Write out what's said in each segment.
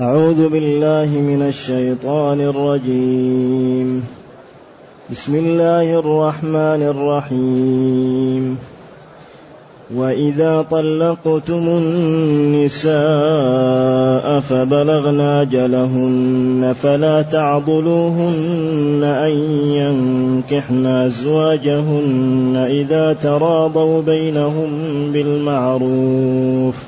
أعوذ بالله من الشيطان الرجيم. بسم الله الرحمن الرحيم. وإذا طلقتم النساء فبلغن أجلهن فلا تعضلوهن أن ينكحن أزواجهن إذا تراضوا بينهم بالمعروف.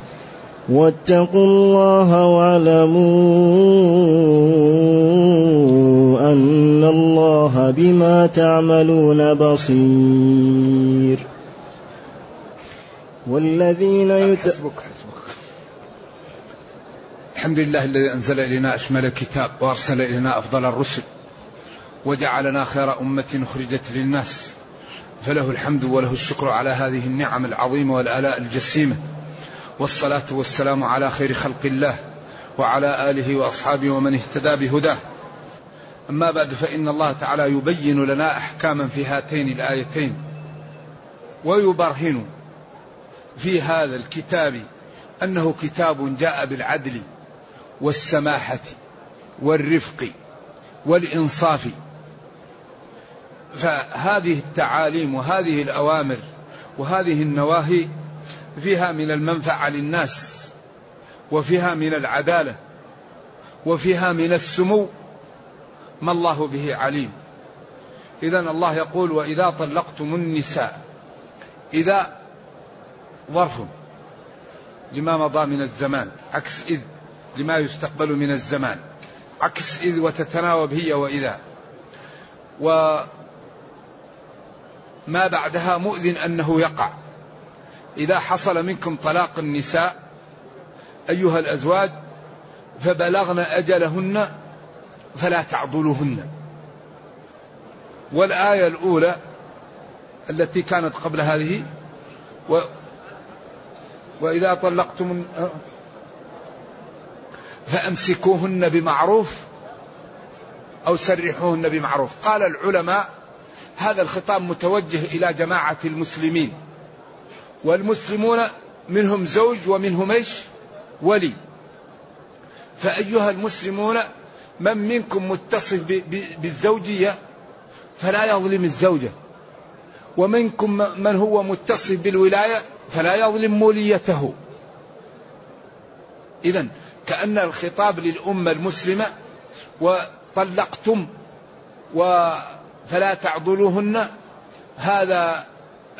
واتقوا الله واعلموا أن الله بما تعملون بصير. والذين يت... الحمد لله الذي أنزل إلينا أشمل الكتاب وأرسل إلينا أفضل الرسل وجعلنا خير أمة أخرجت للناس. فله الحمد وله الشكر على هذه النعم العظيمة والآلاء الجسيمة. والصلاة والسلام على خير خلق الله وعلى آله وأصحابه ومن اهتدى بهداه. أما بعد فإن الله تعالى يبين لنا أحكاما في هاتين الآيتين ويبرهن في هذا الكتاب أنه كتاب جاء بالعدل والسماحة والرفق والإنصاف. فهذه التعاليم وهذه الأوامر وهذه النواهي فيها من المنفعة للناس وفيها من العدالة وفيها من السمو. ما الله به عليم. إذا الله يقول وإذا طلقتم النساء إذا ظرف لما مضى من الزمان عكس إذ لما يستقبل من الزمان عكس إذ وتتناوب هي وإذا. وما بعدها مؤذن أنه يقع. إذا حصل منكم طلاق النساء أيها الأزواج فبلغن أجلهن فلا تعضلوهن. والآية الأولى التي كانت قبل هذه و وإذا طلقتم فأمسكوهن بمعروف أو سرحوهن بمعروف. قال العلماء هذا الخطاب متوجه إلى جماعة المسلمين. والمسلمون منهم زوج ومنهم إيش؟ ولي. فأيها المسلمون من منكم متصف بالزوجية فلا يظلم الزوجة. ومنكم من هو متصف بالولاية فلا يظلم موليته. إذا كأن الخطاب للأمة المسلمة وطلقتم و فلا تعضلوهن. هذا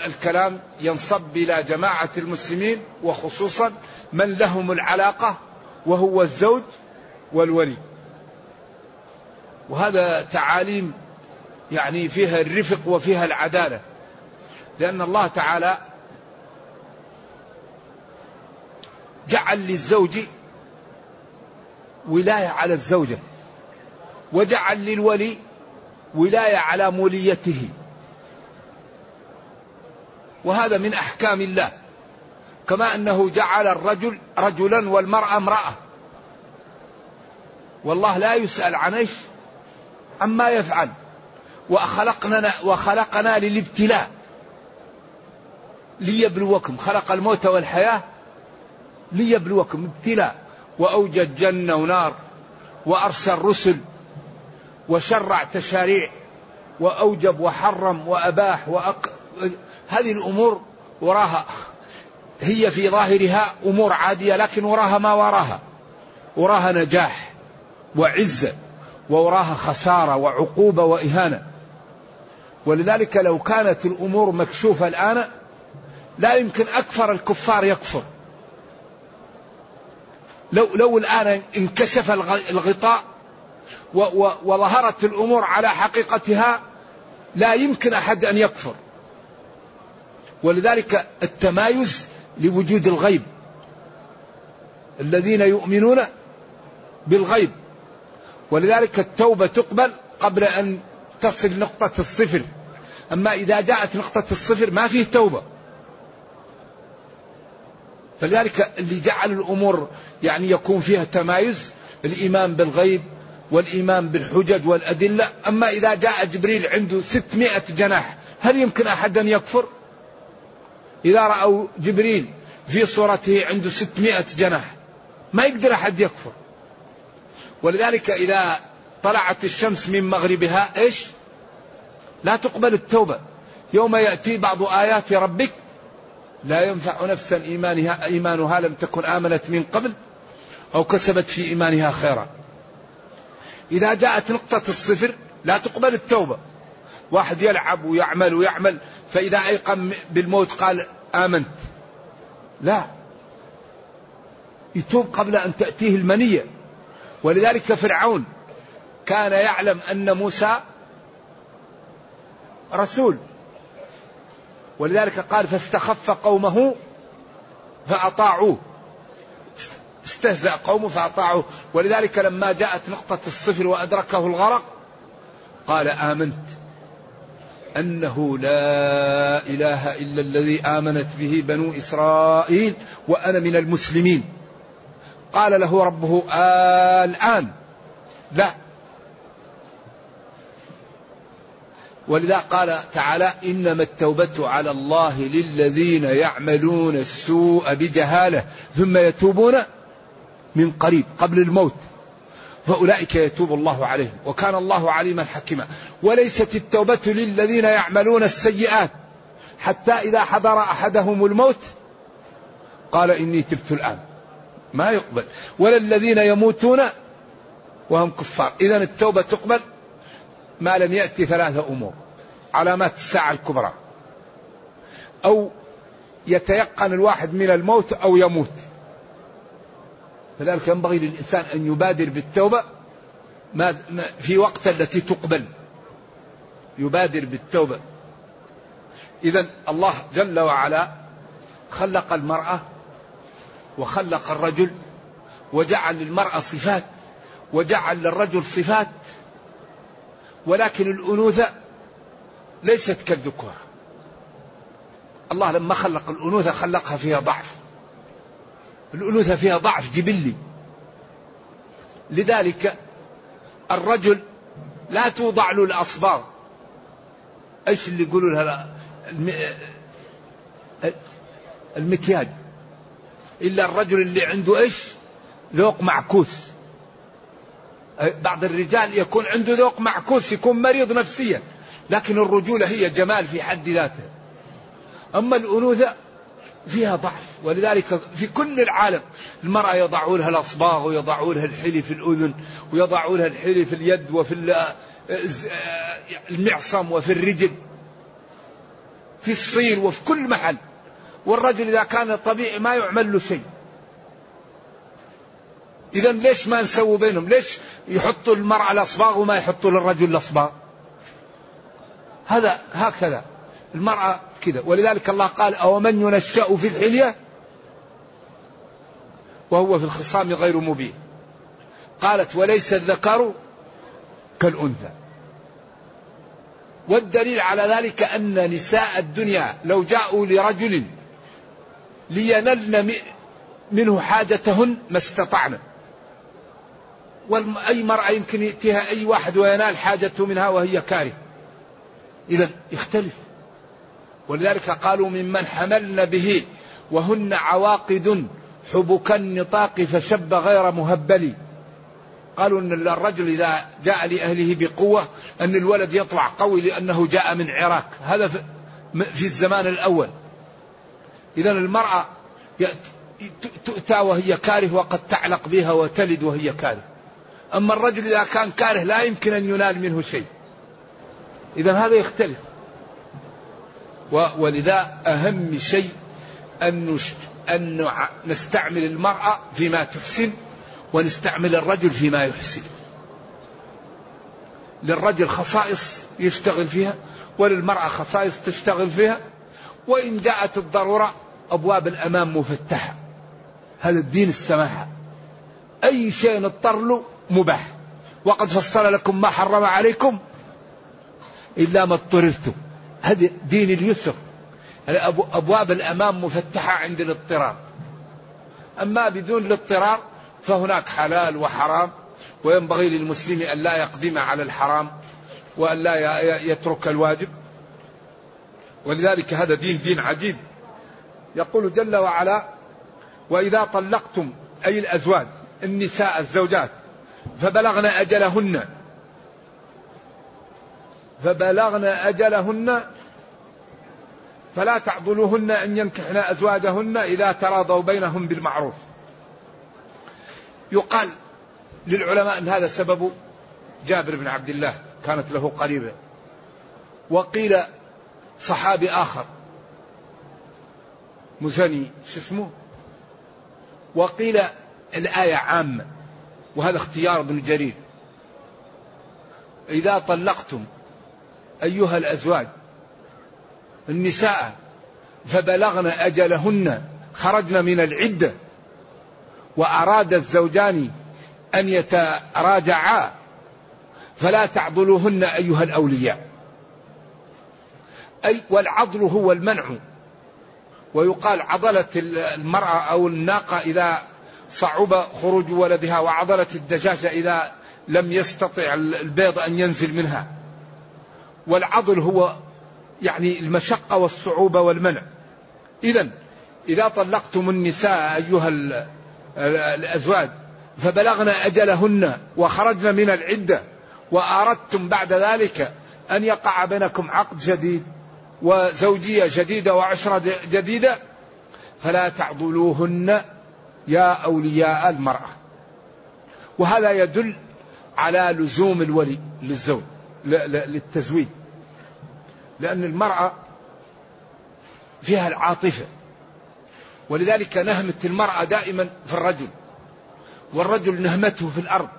الكلام ينصب إلى جماعة المسلمين وخصوصا من لهم العلاقة وهو الزوج والولي. وهذا تعاليم يعني فيها الرفق وفيها العدالة. لأن الله تعالى جعل للزوج ولاية على الزوجة وجعل للولي ولاية على موليته. وهذا من أحكام الله. كما أنه جعل الرجل رجلا والمرأة امرأة. والله لا يسأل عن إيش؟ عما يفعل. وخلقنا وخلقنا للابتلاء. ليبلوكم. خلق الموت والحياة ليبلوكم. ابتلاء. وأوجد جنة ونار. وأرسل رسل. وشرع تشاريع. وأوجب وحرم وأباح وأق... هذه الأمور وراها. هي في ظاهرها أمور عادية لكن وراها ما وراها. وراها نجاح وعزة ووراها خسارة وعقوبة وإهانة. ولذلك لو كانت الأمور مكشوفة الآن لا يمكن أكثر الكفار يكفر. لو لو الآن انكشف الغطاء وظهرت الأمور على حقيقتها لا يمكن أحد أن يكفر. ولذلك التمايز لوجود الغيب. الذين يؤمنون بالغيب. ولذلك التوبة تقبل قبل أن تصل نقطة الصفر. أما إذا جاءت نقطة الصفر ما فيه توبة. فلذلك اللي جعل الأمور يعني يكون فيها تمايز الإيمان بالغيب والإيمان بالحجج والأدلة. أما إذا جاء جبريل عنده ستمائة جناح هل يمكن أحد أن يكفر؟ إذا رأوا جبريل في صورته عنده ستمائة جناح ما يقدر أحد يكفر. ولذلك إذا طلعت الشمس من مغربها إيش؟ لا تقبل التوبة. يوم يأتي بعض آيات ربك لا ينفع نفسا إيمانها, إيمانها لم تكن آمنت من قبل أو كسبت في إيمانها خيرا. إذا جاءت نقطة الصفر لا تقبل التوبة. واحد يلعب ويعمل ويعمل فإذا أيقن بالموت قال آمنت. لا. يتوب قبل أن تأتيه المنية. ولذلك فرعون كان يعلم أن موسى رسول. ولذلك قال فاستخف قومه فأطاعوه. استهزأ قومه فأطاعوه. ولذلك لما جاءت نقطة الصفر وأدركه الغرق قال آمنت. أنه لا إله إلا الذي آمنت به بنو إسرائيل وأنا من المسلمين. قال له ربه الآن. لا. ولذا قال تعالى إنما التوبة على الله للذين يعملون السوء بجهالة ثم يتوبون من قريب قبل الموت. فأولئك يتوب الله عليهم. وكان الله عليما حكيما. وليست التوبة للذين يعملون السيئات. حتى إذا حضر أحدهم الموت قال إني تبت الآن. ما يقبل. ولا الذين يموتون وهم كفار. إذا التوبة تقبل ما لم يأتي ثلاثة أمور. علامات الساعة الكبرى. أو يتيقن الواحد من الموت أو يموت. فذلك ينبغي للإنسان أن يبادر بالتوبة ما في وقت التي تقبل. يبادر بالتوبة. إذا الله جل وعلا خلق المرأة وخلق الرجل وجعل للمرأة صفات وجعل للرجل صفات ولكن الأنوثة ليست كالذكور. الله لما خلق الأنوثة خلقها فيها ضعف. الأنوثة فيها ضعف جبلي. لذلك الرجل لا توضع له الأصباغ. إيش اللي يقولوا لها؟ المكياج. إلا الرجل اللي عنده إيش؟ ذوق معكوس. بعض الرجال يكون عنده ذوق معكوس يكون مريض نفسيا. لكن الرجولة هي جمال في حد ذاته أما الأنوثة فيها ضعف. ولذلك في كل العالم المرأة يضعوا لها الأصباغ ويضعوا لها الحلي في الأذن ويضعوا لها الحلي في اليد وفي المعصم وفي الرجل في الصين وفي كل محل. والرجل إذا كان طبيعي ما يعمل له شيء. إذا ليش ما نسوي بينهم؟ ليش يحطوا المرأة الأصباغ وما يحطوا للرجل الأصباغ؟ هذا هكذا. المرأة كذا. ولذلك الله قال أو من ينشأ في الحلية وهو في الخصام غير مبين. قالت وليس الذكر كالأنثى. والدليل على ذلك أن نساء الدنيا لو جاءوا لرجل لينلن منه حاجتهن ما استطعن. أي مرأة يمكن يأتيها أي واحد وينال حاجته منها وهي كاره. إذا يختلف. ولذلك قالوا ممن حملن به وهن عواقد حبك النطاق فشب غير مهبل. قالوا إن الرجل إذا جاء لأهله بقوة أن الولد يطلع قوي لأنه جاء من عراك هذا في الزمان الأول. اذا المرأة تؤتى وهي كاره وقد تعلق بها وتلد وهي كاره. أما الرجل إذا كان كاره لا يمكن أن ينال منه شيء. اذا هذا يختلف. ولذا أهم شيء أن أن نستعمل المرأة فيما تحسن ونستعمل الرجل فيما يحسن. للرجل خصائص يشتغل فيها وللمرأة خصائص تشتغل فيها وإن جاءت الضرورة أبواب الأمام مفتحة. هذا الدين السماحة أي شيء اضطر له مباح. وقد فصل لكم ما حرم عليكم إلا ما اضطررتم. هذا دين اليسر. أبواب الأمام مفتحة عند الاضطرار أما بدون الاضطرار فهناك حلال وحرام وينبغي للمسلم أن لا يقدم على الحرام وأن لا يترك الواجب. ولذلك هذا دين دين عجيب. يقول جل وعلا وإذا طلقتم أي الأزواج النساء الزوجات فبلغن أجلهن فبلغن أجلهن فلا تعضلوهن أن ينكحن أزواجهن إذا تراضوا بينهم بالمعروف. يقال للعلماء أن هذا سبب جابر بن عبد الله كانت له قريبة. وقيل صحابي آخر مزني شو اسمه؟ وقيل الآية عامة وهذا اختيار ابن جرير. إذا طلقتم أيها الأزواج النساء فبلغن أجلهن خرجن من العدة وأراد الزوجان أن يتراجعا فلا تعضلوهن أيها الأولياء. أي والعضل هو المنع. ويقال عضلة المرأة أو الناقة إذا صعب خروج ولدها وعضلة الدجاجة إذا لم يستطع البيض أن ينزل منها. والعضل هو يعني المشقة والصعوبة والمنع. إذا إذا طلقتم النساء أيها الأزواج فبلغن أجلهن وخرجن من العدة وأردتم بعد ذلك أن يقع بينكم عقد جديد وزوجية جديدة وعشرة جديدة فلا تعضلوهن يا أولياء المرأة. وهذا يدل على لزوم الولي للزوج. للتزويج لأن المرأة فيها العاطفة. ولذلك نهمة المرأة دائما في الرجل. والرجل نهمته في الأرض.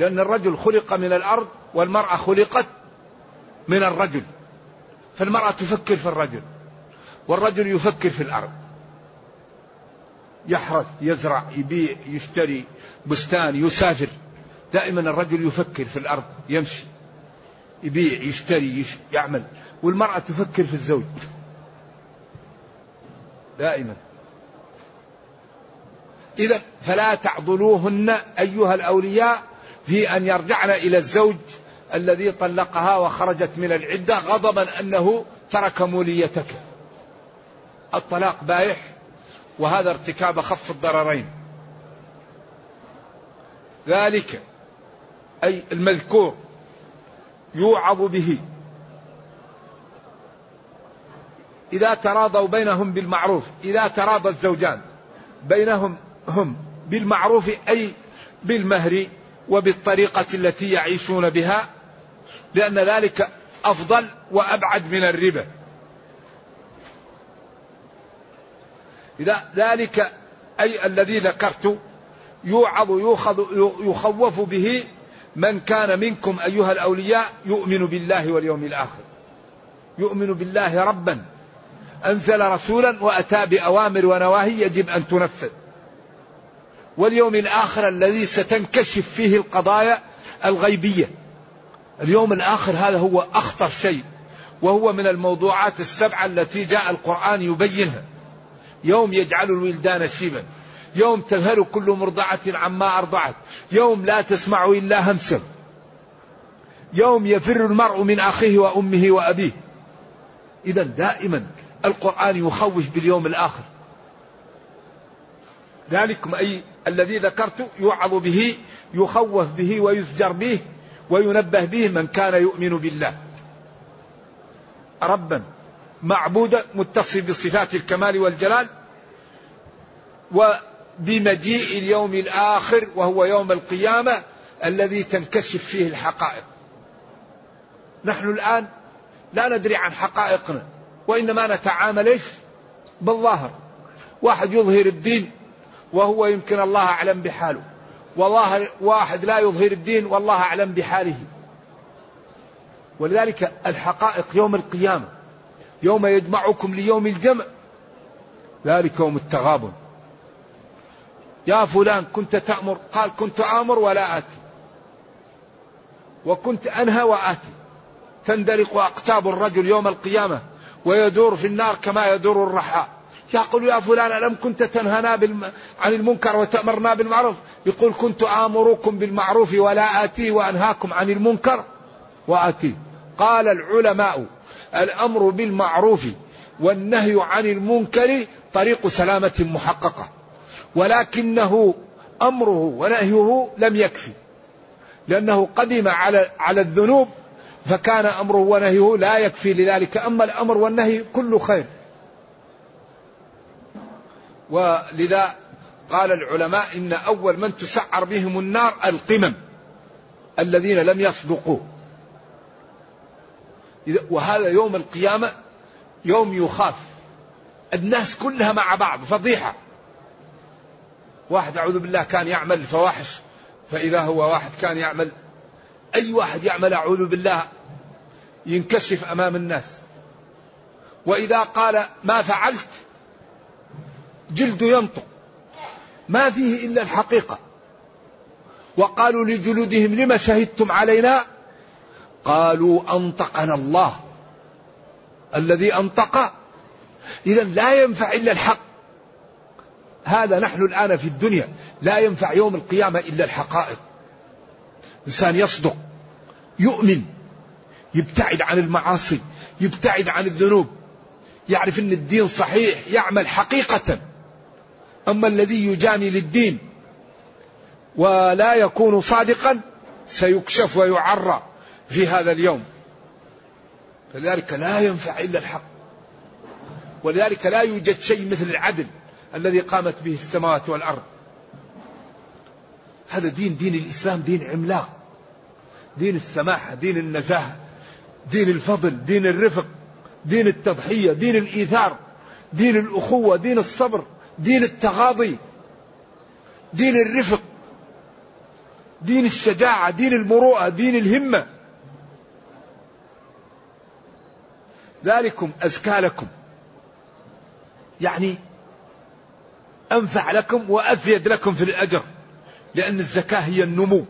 لأن الرجل خلق من الأرض والمرأة خلقت من الرجل. فالمرأة تفكر في الرجل. والرجل يفكر في الأرض. يحرث يزرع يبيع يشتري بستان يسافر. دائما الرجل يفكر في الأرض يمشي. يبيع يشتري يعمل. والمرأة تفكر في الزوج. دائما. إذا فلا تعضلوهن أيها الأولياء في أن يرجعن إلى الزوج الذي طلقها وخرجت من العدة غضبا أنه ترك موليتك. الطلاق بايح وهذا ارتكاب خف الضررين. ذلك أي المذكور يوعظ به. إذا تراضوا بينهم بالمعروف إذا تراضى الزوجان بينهم هم بالمعروف أي بالمهر وبالطريقة التي يعيشون بها لأن ذلك أفضل وأبعد من الربا. إذا ذلك أي الذي ذكرت يوعظ يخوف به من كان منكم أيها الأولياء يؤمن بالله واليوم الآخر. يؤمن بالله ربا. أنزل رسولا وأتى بأوامر ونواهي يجب أن تنفذ. واليوم الآخر الذي ستنكشف فيه القضايا الغيبية. اليوم الآخر هذا هو أخطر شيء وهو من الموضوعات السبعة التي جاء القرآن يبينها. يوم يجعل الولدان شيبا. يوم تذهل كل مرضعة عما أرضعت. يوم لا تسمع إلا همسا يوم يفر المرء من أخيه وأمه وأبيه. إذا دائما القرآن يخوف باليوم الآخر. ذلكم أي الذي ذكرت يوعظ به يخوف به ويزجر به وينبه به من كان يؤمن بالله. ربا معبودا متصف بصفات الكمال والجلال وبمجيء اليوم الآخر وهو يوم القيامة الذي تنكشف فيه الحقائق. نحن الآن لا ندري عن حقائقنا وإنما نتعامل إيش؟ بالظاهر. واحد يظهر الدين وهو يمكن الله أعلم بحاله والله واحد لا يظهر الدين والله أعلم بحاله. ولذلك الحقائق يوم القيامة يوم يجمعكم ليوم الجمع ذلك يوم التغابن. يا فلان كنت تأمر؟ قال كنت آمر ولا آتي. وكنت أنهى وآتي. تندلق أقتاب الرجل يوم القيامة ويدور في النار كما يدور الرحاء يقول يا فلان ألم كنت تنهنا بالم... عن المنكر وتأمرنا بالمعروف؟ يقول كنت آمركم بالمعروف ولا آتيه وأنهاكم عن المنكر وآتيه قال العلماء الأمر بالمعروف والنهي عن المنكر طريق سلامة محققة. ولكنه أمره ونهيه لم يكفي. لأنه قدم على على الذنوب فكان أمره ونهيه لا يكفي لذلك. أما الأمر والنهي كل خير. ولذا قال العلماء إن أول من تسعر بهم النار القمم الذين لم يصدقوا وهذا يوم القيامة يوم يخاف. الناس كلها مع بعض فضيحة. واحد أعوذ بالله كان يعمل الفواحش فإذا هو واحد كان يعمل أي واحد يعمل أعوذ بالله ينكشف أمام الناس. وإذا قال ما فعلت جلده ينطق ما فيه إلا الحقيقة. وقالوا لجلودهم لما شهدتم علينا؟ قالوا أنطقنا الله. الذي أنطق إذا لا ينفع إلا الحق. هذا نحن الآن في الدنيا لا ينفع يوم القيامة إلا الحقائق. إنسان يصدق يؤمن يبتعد عن المعاصي يبتعد عن الذنوب يعرف أن الدين صحيح يعمل حقيقة. أما الذي يجاني للدين ولا يكون صادقا سيكشف ويعرى في هذا اليوم. فلذلك لا ينفع إلا الحق. ولذلك لا يوجد شيء مثل العدل. الذي قامت به السماوات والأرض. هذا دين دين الإسلام دين عملاق. دين السماحة دين النزاهة دين الفضل دين الرفق دين التضحية دين الإيثار دين الأخوة دين الصبر دين التغاضي دين الرفق دين الشجاعة دين المروءة دين الهمة. ذلكم أزكى لكم. يعني أنفع لكم وأزيد لكم في الأجر لأن الزكاة هي النمو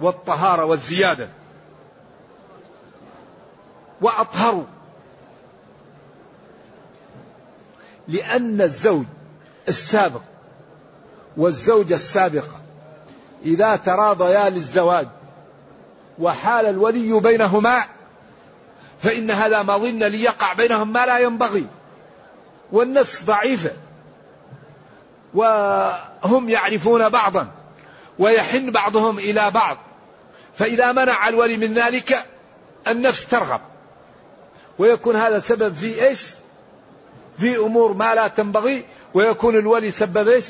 والطهارة والزيادة. وأطهروا لأن الزوج السابق والزوجة السابقة إذا تراضيا للزواج وحال الولي بينهما فإن هذا مظن ليقع بينهم ما لا ينبغي والنفس ضعيفة. وهم يعرفون بعضا ويحن بعضهم إلى بعض فإذا منع الولي من ذلك النفس ترغب ويكون هذا سبب في إيش؟ في أمور ما لا تنبغي ويكون الولي سبب إيش؟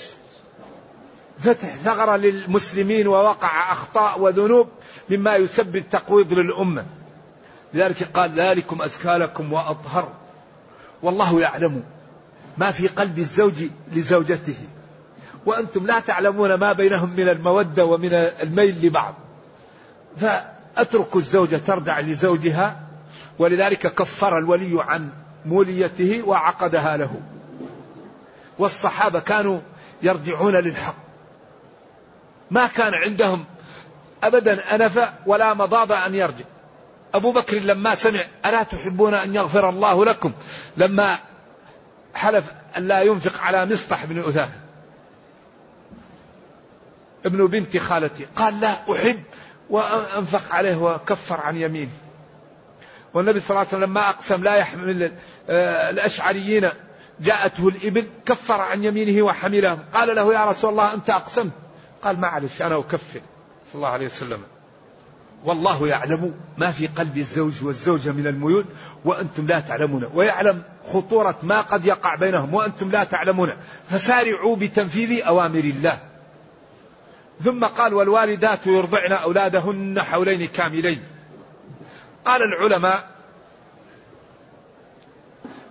فتح ثغرة للمسلمين ووقع أخطاء وذنوب مما يسبب تقويض للأمة. لذلك قال ذلكم ازكى لكم وأطهر والله يعلم ما في قلب الزوج لزوجته وأنتم لا تعلمون ما بينهم من المودة ومن الميل لبعض. فاتركوا الزوجة ترضع لزوجها ولذلك كفر الولي عن موليته وعقدها له. والصحابة كانوا يرجعون للحق. ما كان عندهم أبدا أنف ولا مضاض أن يرجع. أبو بكر لما سمع ألا تحبون أن يغفر الله لكم؟ لما حلف أن لا ينفق على مصطح بن أثاثة ابن بنت خالتي. قال لا أحب وأنفق عليه وكفر عن يمينه والنبي صلى الله عليه وسلم لما أقسم لا يحمل آه، الأشعريين. جاءته الإبل كفر عن يمينه وحملهم. قال له يا رسول الله أنت أقسمت. قال معلش أنا أكفر. صلى الله عليه وسلم. والله يعلم ما في قلب الزوج والزوجة من الميول وأنتم لا تعلمون. ويعلم خطورة ما قد يقع بينهم وأنتم لا تعلمون. فسارعوا بتنفيذ أوامر الله. ثم قال والوالدات يرضعن أولادهن حولين كاملين. قال العلماء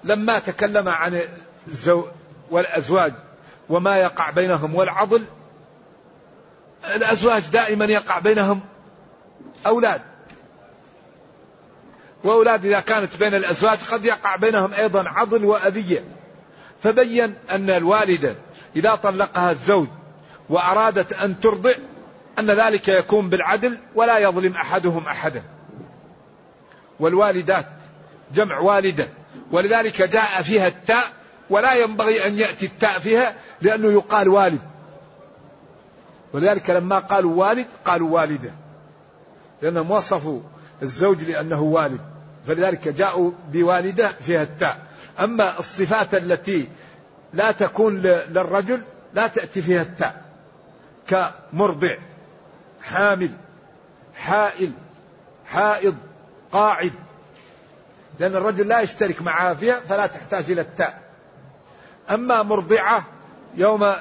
لما تكلم عن الزو والأزواج وما يقع بينهم والعضل الأزواج دائما يقع بينهم أولاد. وأولاد إذا كانت بين الأزواج قد يقع بينهم أيضا عضل وأذية. فبين أن الوالدة إذا طلقها الزوج وأرادت أن ترضع أن ذلك يكون بالعدل ولا يظلم أحدهم أحدا. والوالدات جمع والدة ولذلك جاء فيها التاء ولا ينبغي أن يأتي التاء فيها لأنه يقال والد. ولذلك لما قالوا والد قالوا والدة لأنهم وصفوا الزوج لأنه والد فلذلك جاءوا بوالدة فيها التاء. أما الصفات التي لا تكون للرجل لا تأتي فيها التاء. كمرضع حامل حائل حائض قاعد. لأن الرجل لا يشترك معها فيها فلا تحتاج إلى التاء. أما مرضعة يوم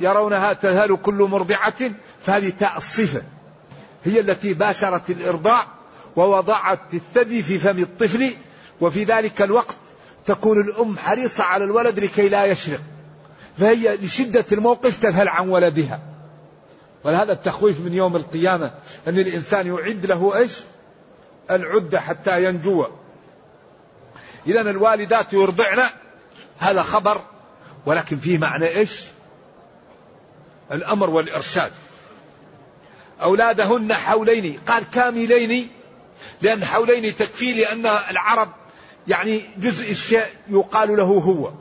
يرونها تذهل كل مرضعة فهذه تاء الصفة. هي التي باشرت الإرضاع ووضعت الثدي في فم الطفل وفي ذلك الوقت تكون الأم حريصة على الولد لكي لا يشرق. فهي لشدة الموقف تذهل عن ولدها. ولهذا التخويف من يوم القيامة أن الإنسان يعد له إيش؟ العدة حتى ينجو. إذا الوالدات يرضعن هذا خبر ولكن فيه معنى إيش؟ الأمر والإرشاد. أولادهن حولين قال كاملين لأن حولين تكفي لأن العرب يعني جزء الشيء يقال له هو.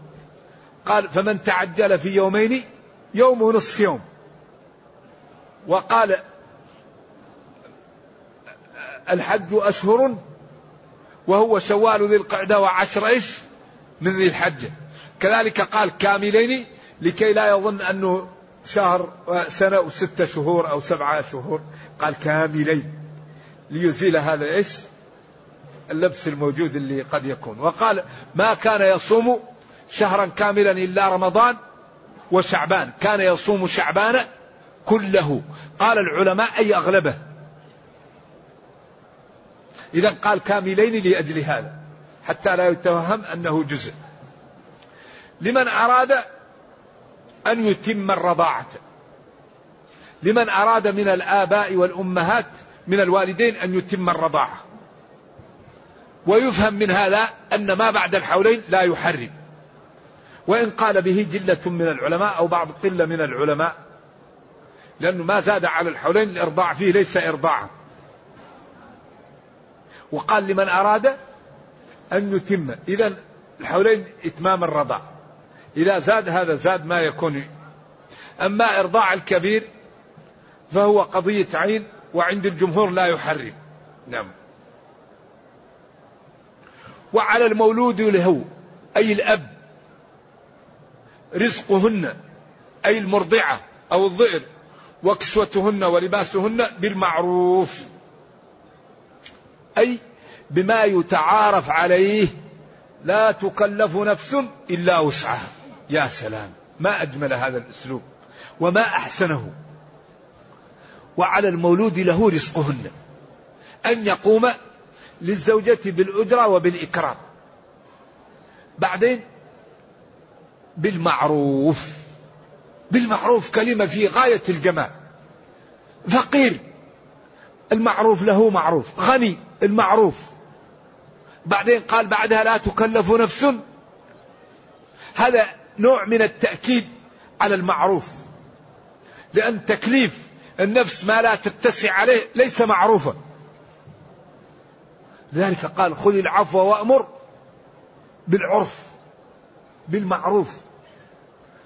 قال فمن تعجل في يومين يوم ونصف يوم. وقال الحج أشهر وهو شوال ذي القعدة وعشر إيش؟ من ذي الحجة كذلك قال كاملين لكي لا يظن أنه شهر سنة وستة شهور أو سبعة شهور. قال كاملين ليزيل هذا إيش؟ اللبس الموجود اللي قد يكون. وقال ما كان يصوم شهرا كاملا إلا رمضان وشعبان. كان يصوم شعبان كله. قال العلماء أي أغلبه؟ إذا قال كاملين لأجل هذا حتى لا يتوهم أنه جزء. لمن أراد أن يتم الرضاعة لمن أراد من الآباء والأمهات من الوالدين أن يتم الرضاعة. ويفهم من هذا أن ما بعد الحولين لا يحرم. وإن قال به جلة من العلماء أو بعض قلة من العلماء لأنه ما زاد على الحولين الإرضاع فيه ليس إرضاعا وقال لمن أراد أن يتم. إذا الحولين إتمام الرضاع إذا زاد هذا زاد ما يكون. أما إرضاع الكبير فهو قضية عين وعند الجمهور لا يحرم. نعم. وعلى المولود له أي الأب رزقهن أي المرضعة أو الظئر وكسوتهن ولباسهن بالمعروف. أي بما يتعارف عليه لا تكلف نفس إلا وسعها. يا سلام ما أجمل هذا الأسلوب وما أحسنه. وعلى المولود له رزقهن. أن يقوم للزوجة بالأجرة وبالإكرام. بعدين بالمعروف. بالمعروف كلمة في غاية الجمال. فقير المعروف له معروف. غني المعروف. بعدين قال بعدها لا تكلف نفس. هذا نوع من التأكيد على المعروف. لأن تكليف النفس ما لا تتسع عليه ليس معروفا. لذلك قال خذ العفو وأمر بالعرف بالمعروف.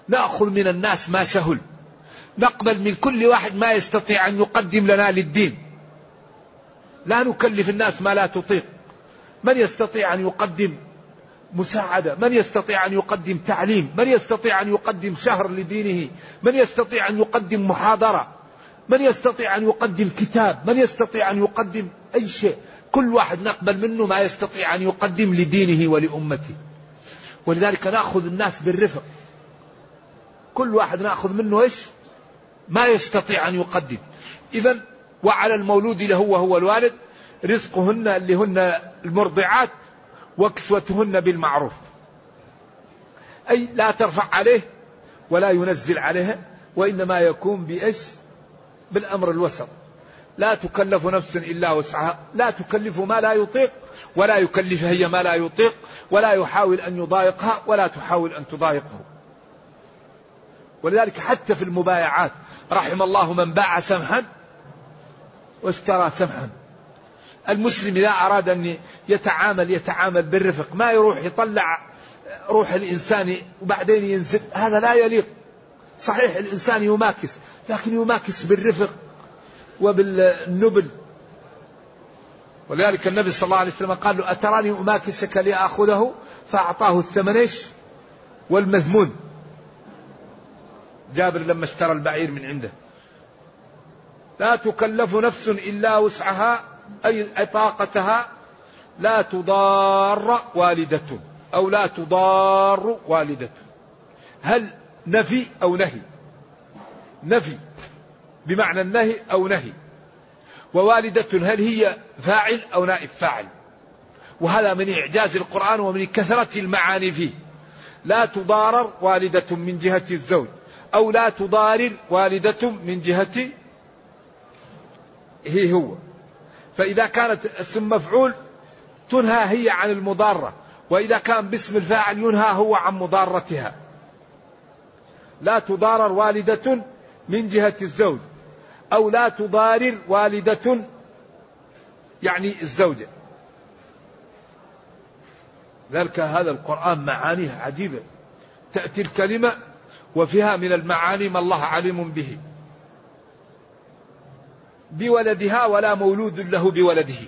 نأخذ من الناس ما سهل. نقبل من كل واحد ما يستطيع أن يقدم لنا للدين. لا نكلف الناس ما لا تطيق. من يستطيع أن يقدم مساعدة؟ من يستطيع أن يقدم تعليم؟ من يستطيع أن يقدم شهر لدينه؟ من يستطيع أن يقدم محاضرة؟ من يستطيع أن يقدم كتاب؟ من يستطيع أن يقدم أي شيء؟ كل واحد نقبل منه ما يستطيع أن يقدم لدينه ولأمته. ولذلك نأخذ الناس بالرفق. كل واحد نأخذ منه إيش؟ ما يستطيع أن يقدم. إذا وعلى المولود له وهو الوالد رزقهن اللي هن المرضعات وكسوتهن بالمعروف. أي لا ترفع عليه ولا ينزل عليها وإنما يكون بإيش؟ بالأمر الوسط. لا تكلف نفس إلا وسعها. لا تكلف ما لا يطيق ولا يكلف هي ما لا يطيق ولا يحاول أن يضايقها ولا تحاول أن تضايقه. ولذلك حتى في المبايعات رحم الله من باع سمحا واشترى سمحا. المسلم إذا أراد أن يتعامل يتعامل بالرفق ما يروح يطلع روح الإنسان وبعدين ينزل هذا لا يليق. صحيح الإنسان يماكس لكن يماكس بالرفق وبالنبل. ولذلك النبي صلى الله عليه وسلم قال له أتراني أماكسك لآخذه؟ فأعطاه الثمنش والمذمون. جابر لما اشترى البعير من عنده. لا تكلف نفس إلا وسعها أي طاقتها لا تضار والدة أو لا تضار والدة. هل نفي أو نهي؟ نفي بمعنى النهي أو نهي. ووالدة هل هي فاعل أو نائب فاعل؟ وهذا من إعجاز القرآن ومن كثرة المعاني فيه. لا تضارر والدة من جهة الزوج. أو لا تضارر والدة من جهة هي هو. فإذا كانت اسم مفعول تنهى هي عن المضارة وإذا كان باسم الفاعل ينهى هو عن مضارتها. لا تضارر والدة من جهة الزوج أو لا تضارر والدة يعني الزوجة ذلك هذا القرآن معانيه عجيبة. تأتي الكلمة وفيها من المعاني ما الله عليم به. بولدها ولا مولود له بولده.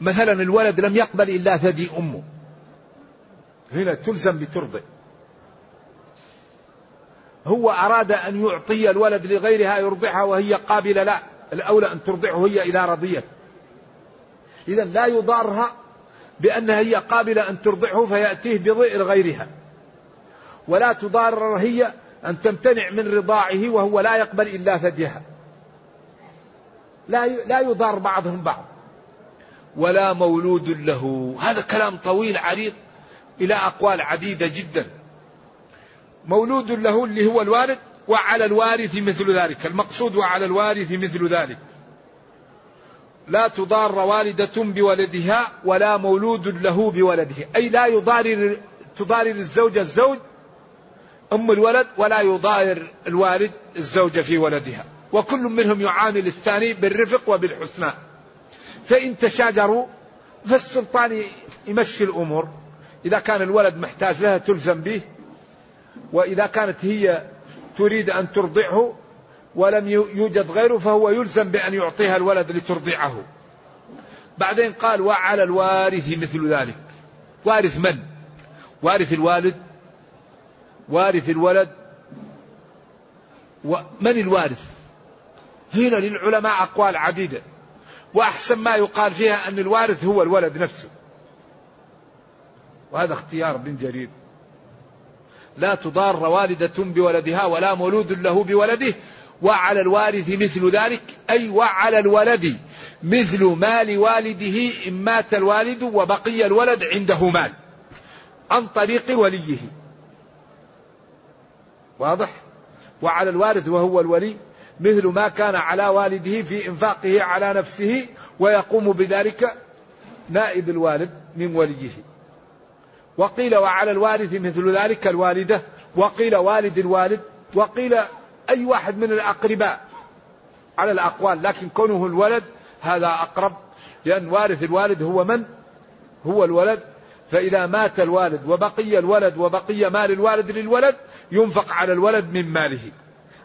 مثلا الولد لم يقبل إلا ثدي أمه. هنا تلزم بترضع. هو أراد أن يعطي الولد لغيرها يرضعها وهي قابلة لا. الأولى أن ترضعه هي إلى رضية إذا لا يضارها بأنها هي قابلة أن ترضعه فيأتيه بضئ غيرها ولا تضار هي أن تمتنع من رضاعه وهو لا يقبل إلا ثديها. لا لا يضار بعضهم بعض. ولا مولود له. هذا كلام طويل عريض إلى أقوال عديدة جدا. مولود له اللي هو الوارث وعلى الوارث مثل ذلك. المقصود وعلى الوارث مثل ذلك. لا تضار والدة بولدها ولا مولود له بولده. أي لا يضارر تضارر الزوجة الزوج أم الولد ولا يضارر الوالد الزوجة في ولدها. وكل منهم يعامل الثاني بالرفق وبالحسنى. فإن تشاجروا فالسلطان يمشي الأمور. إذا كان الولد محتاج لها تلزم به. وإذا كانت هي تريد أن ترضعه ولم يوجد غيره فهو يلزم بأن يعطيها الولد لترضعه. بعدين قال وعلى الوارث مثل ذلك. وارث من؟ وارث الوالد وارث الولد؟ ومن الوارث؟ هنا للعلماء أقوال عديدة. وأحسن ما يقال فيها أن الوارث هو الولد نفسه. وهذا اختيار بن جرير. لا تضار والدة بولدها ولا مولود له بولده. وعلى الوارث مثل ذلك. أي وعلى الولد. مثل مال والده. إن مات الوالد وبقي الولد عنده مال. عن طريق وليه. واضح؟ وعلى الوارث وهو الولي مثل ما كان على والده في إنفاقه على نفسه ويقوم بذلك نائب الوالد من وليه. وقيل وعلى الوارث مثل ذلك الوالدة وقيل والد الوالد وقيل أي واحد من الأقرباء على الأقوال لكن كونه الولد هذا أقرب لأن وارث الوالد هو من؟ هو الولد. فإذا مات الوالد وبقي الولد وبقي مال الوالد للولد ينفق على الولد من ماله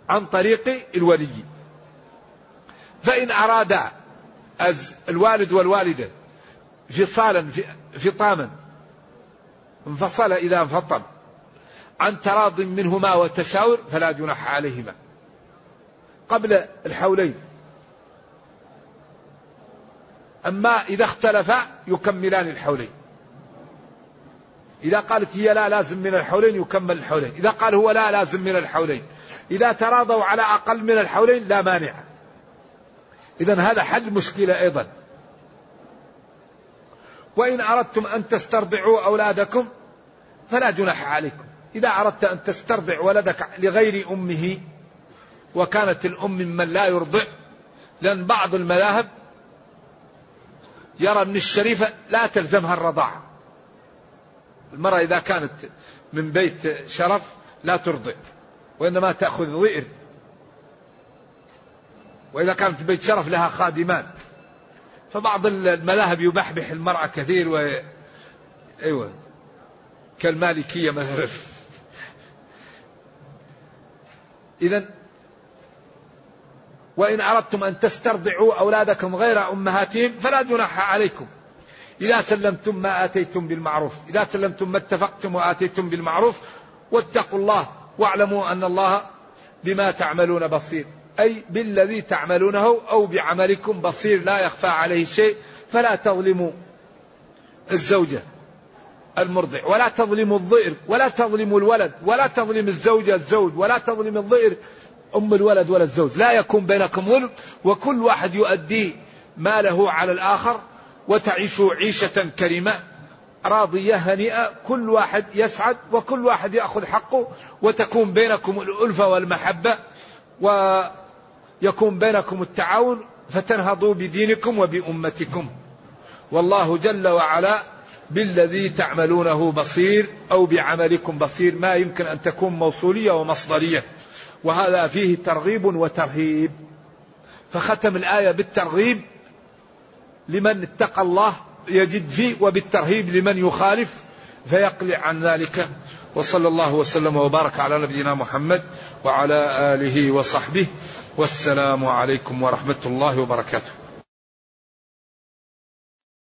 عن طريق الولي. فإن أرادا الوالد والوالدة فصالا فطاما انفصل إذا انفطم عن تراض منهما وتشاور فلا جناح عليهما. قبل الحولين. أما إذا اختلفا يكملان الحولين. إذا قالت هي لا لازم من الحولين يكمل الحولين. إذا قال هو لا لازم من الحولين. إذا تراضوا على أقل من الحولين لا مانع. إذا هذا حل مشكلة أيضا. وإن أردتم أن تسترضعوا أولادكم فلا جناح عليكم. إذا أردت أن تسترضع ولدك لغير أمه وكانت الأم ممن لا يرضع لأن بعض المذاهب يرى أن الشريفة لا تلزمها الرضاعة. المرأة إذا كانت من بيت شرف لا ترضع وإنما تأخذ ضئر. وإذا كانت بيت شرف لها خادمان. فبعض المذاهب يبحبح المرأة كثير و أيوة كالمالكية مثلا. إذا وإن أردتم أن تسترضعوا أولادكم غير أمهاتهم فلا جناح عليكم. إذا سلمتم ما آتيتم بالمعروف إذا سلمتم ما اتفقتم وآتيتم بالمعروف واتقوا الله واعلموا أن الله بما تعملون بصير. أي بالذي تعملونه أو بعملكم بصير لا يخفى عليه شيء. فلا تظلموا الزوجة المرضع ولا تظلموا الضئر ولا تظلموا الولد ولا تظلم الزوجة الزوج ولا تظلم الضئر أم الولد ولا الزوج. لا يكون بينكم ظلم وكل واحد يؤدي ماله على الآخر وتعيشوا عيشة كريمة راضية هنيئة كل واحد يسعد وكل واحد يأخذ حقه وتكون بينكم الألفة والمحبة ويكون بينكم التعاون فتنهضوا بدينكم وبأمتكم. والله جل وعلا بالذي تعملونه بصير أو بعملكم بصير ما يمكن أن تكون موصولية ومصدرية. وهذا فيه ترغيب وترهيب. فختم الآية بالترغيب لمن اتقى الله يجد فيه وبالترهيب لمن يخالف فيقلع عن ذلك. وصلى الله وسلم وبارك على نبينا محمد وعلى آله وصحبه. والسلام عليكم ورحمة الله وبركاته.